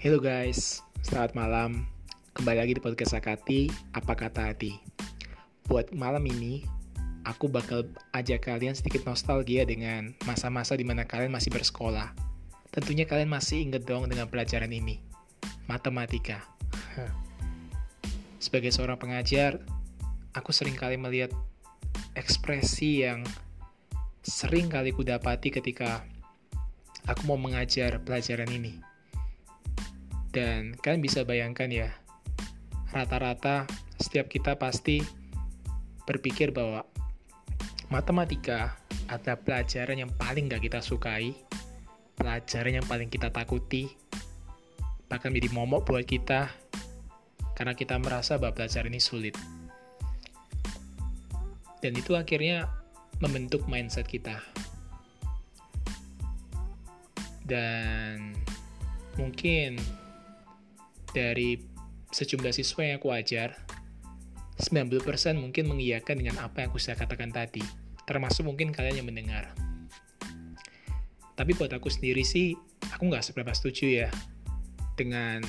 Hello guys, selamat malam. Kembali lagi di podcast Sakati, Apa Kata Hati. Buat malam ini, aku bakal ajak kalian sedikit nostalgia dengan masa-masa di mana kalian masih bersekolah. Tentunya kalian masih inget dong dengan pelajaran ini, matematika. Sebagai seorang pengajar, aku sering kali melihat ekspresi yang sering kali kudapati ketika aku mau mengajar pelajaran ini dan kalian bisa bayangkan ya, rata-rata setiap kita pasti berpikir bahwa matematika adalah pelajaran yang paling gak kita sukai, pelajaran yang paling kita takuti, bahkan menjadi momok buat kita karena kita merasa bahwa pelajaran ini sulit. Dan itu akhirnya membentuk mindset kita. Dan mungkin dari sejumlah siswa yang aku ajar, 90% mungkin mengiyakan dengan apa yang aku sudah katakan tadi, termasuk mungkin kalian yang mendengar. Tapi buat aku sendiri sih, aku nggak seberapa setuju ya dengan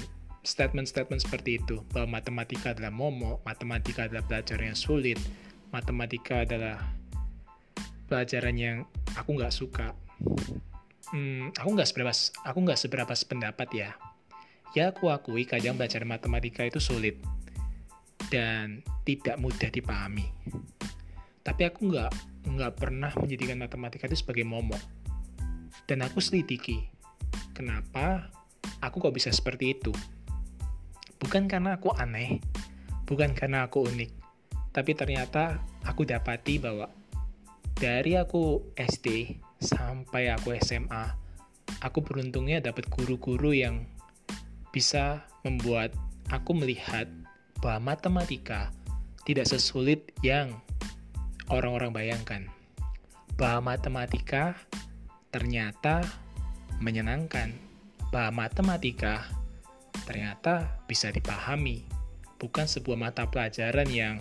statement-statement seperti itu, bahwa matematika adalah momo, matematika adalah pelajaran yang sulit, matematika adalah pelajaran yang aku nggak suka. Hmm, aku nggak seberapa, aku nggak seberapa sependapat ya Ya aku akui kadang belajar matematika itu sulit dan tidak mudah dipahami. Tapi aku nggak nggak pernah menjadikan matematika itu sebagai momok. Dan aku selidiki, kenapa aku kok bisa seperti itu. Bukan karena aku aneh, bukan karena aku unik, tapi ternyata aku dapati bahwa dari aku SD sampai aku SMA, aku beruntungnya dapat guru-guru yang bisa membuat aku melihat bahwa matematika tidak sesulit yang orang-orang bayangkan. Bahwa matematika ternyata menyenangkan. Bahwa matematika ternyata bisa dipahami. Bukan sebuah mata pelajaran yang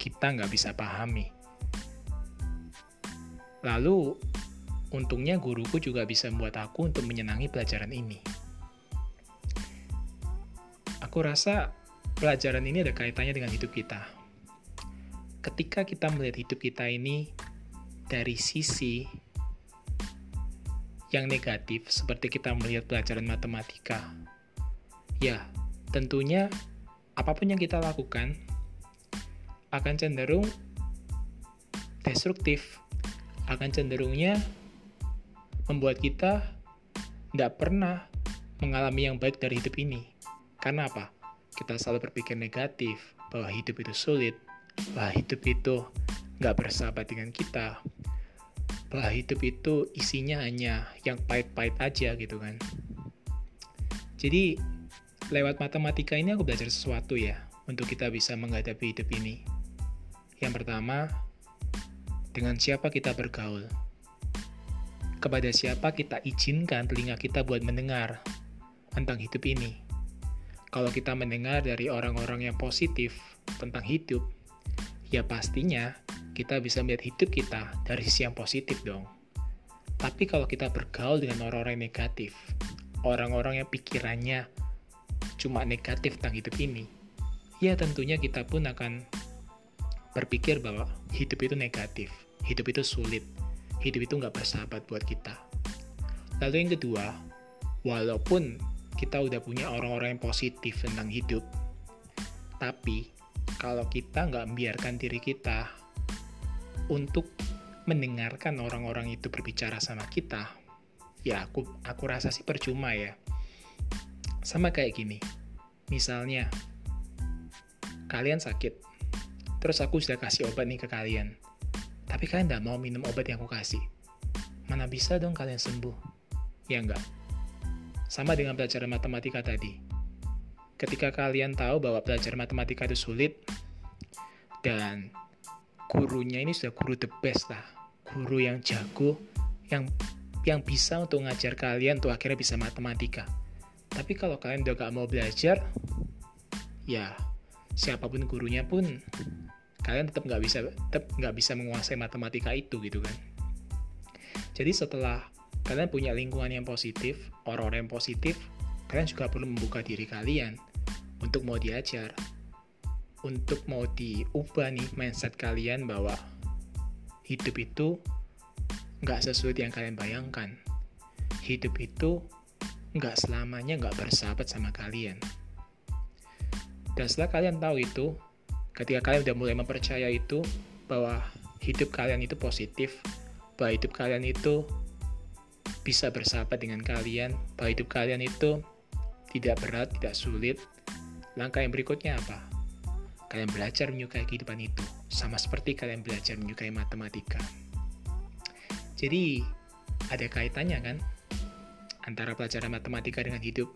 kita nggak bisa pahami. Lalu, untungnya guruku juga bisa membuat aku untuk menyenangi pelajaran ini. Aku rasa pelajaran ini ada kaitannya dengan hidup kita. Ketika kita melihat hidup kita ini dari sisi yang negatif, seperti kita melihat pelajaran matematika, ya tentunya apa pun yang kita lakukan akan cenderung destruktif, akan cenderungnya membuat kita tidak pernah mengalami yang baik dari hidup ini. Karena apa? Kita selalu berpikir negatif, bahwa hidup itu sulit, bahwa hidup itu nggak bersahabat dengan kita, bahwa hidup itu isinya hanya yang pahit-pahit aja gitu kan. Jadi, lewat matematika ini aku belajar sesuatu ya, untuk kita bisa menghadapi hidup ini. Yang pertama, dengan siapa kita bergaul. Kepada siapa kita izinkan telinga kita buat mendengar tentang hidup ini kalau kita mendengar dari orang-orang yang positif tentang hidup, ya pastinya kita bisa melihat hidup kita dari sisi yang positif dong. Tapi kalau kita bergaul dengan orang-orang yang negatif, orang-orang yang pikirannya cuma negatif tentang hidup ini, ya tentunya kita pun akan berpikir bahwa hidup itu negatif, hidup itu sulit, hidup itu nggak bersahabat buat kita. Lalu yang kedua, walaupun kita udah punya orang-orang yang positif tentang hidup. Tapi, kalau kita nggak membiarkan diri kita untuk mendengarkan orang-orang itu berbicara sama kita, ya aku aku rasa sih percuma ya. Sama kayak gini. Misalnya, kalian sakit, terus aku sudah kasih obat nih ke kalian. Tapi kalian nggak mau minum obat yang aku kasih. Mana bisa dong kalian sembuh? Ya enggak. Sama dengan pelajaran matematika tadi. Ketika kalian tahu bahwa pelajaran matematika itu sulit, dan gurunya ini sudah guru the best lah, guru yang jago, yang yang bisa untuk ngajar kalian untuk akhirnya bisa matematika. Tapi kalau kalian udah gak mau belajar, ya siapa pun gurunya pun kalian tetap nggak bisa tetap nggak bisa menguasai matematika itu gitu kan. Jadi setelah kalian punya lingkungan yang positif, orang-orang yang positif, kalian juga perlu membuka diri kalian untuk mau diajar, untuk mau diubah nih mindset kalian bahwa hidup itu nggak sesuai yang kalian bayangkan. Hidup itu nggak selamanya nggak bersahabat sama kalian. Dan setelah kalian tahu itu, ketika kalian udah mulai mempercaya itu, bahwa hidup kalian itu positif, bahwa hidup kalian itu bisa bersahabat dengan kalian, bahwa hidup kalian itu tidak berat, tidak sulit. Langkah yang berikutnya apa? Kalian belajar menyukai kehidupan itu, sama seperti kalian belajar menyukai matematika. Jadi, ada kaitannya kan? Antara pelajaran matematika dengan hidup.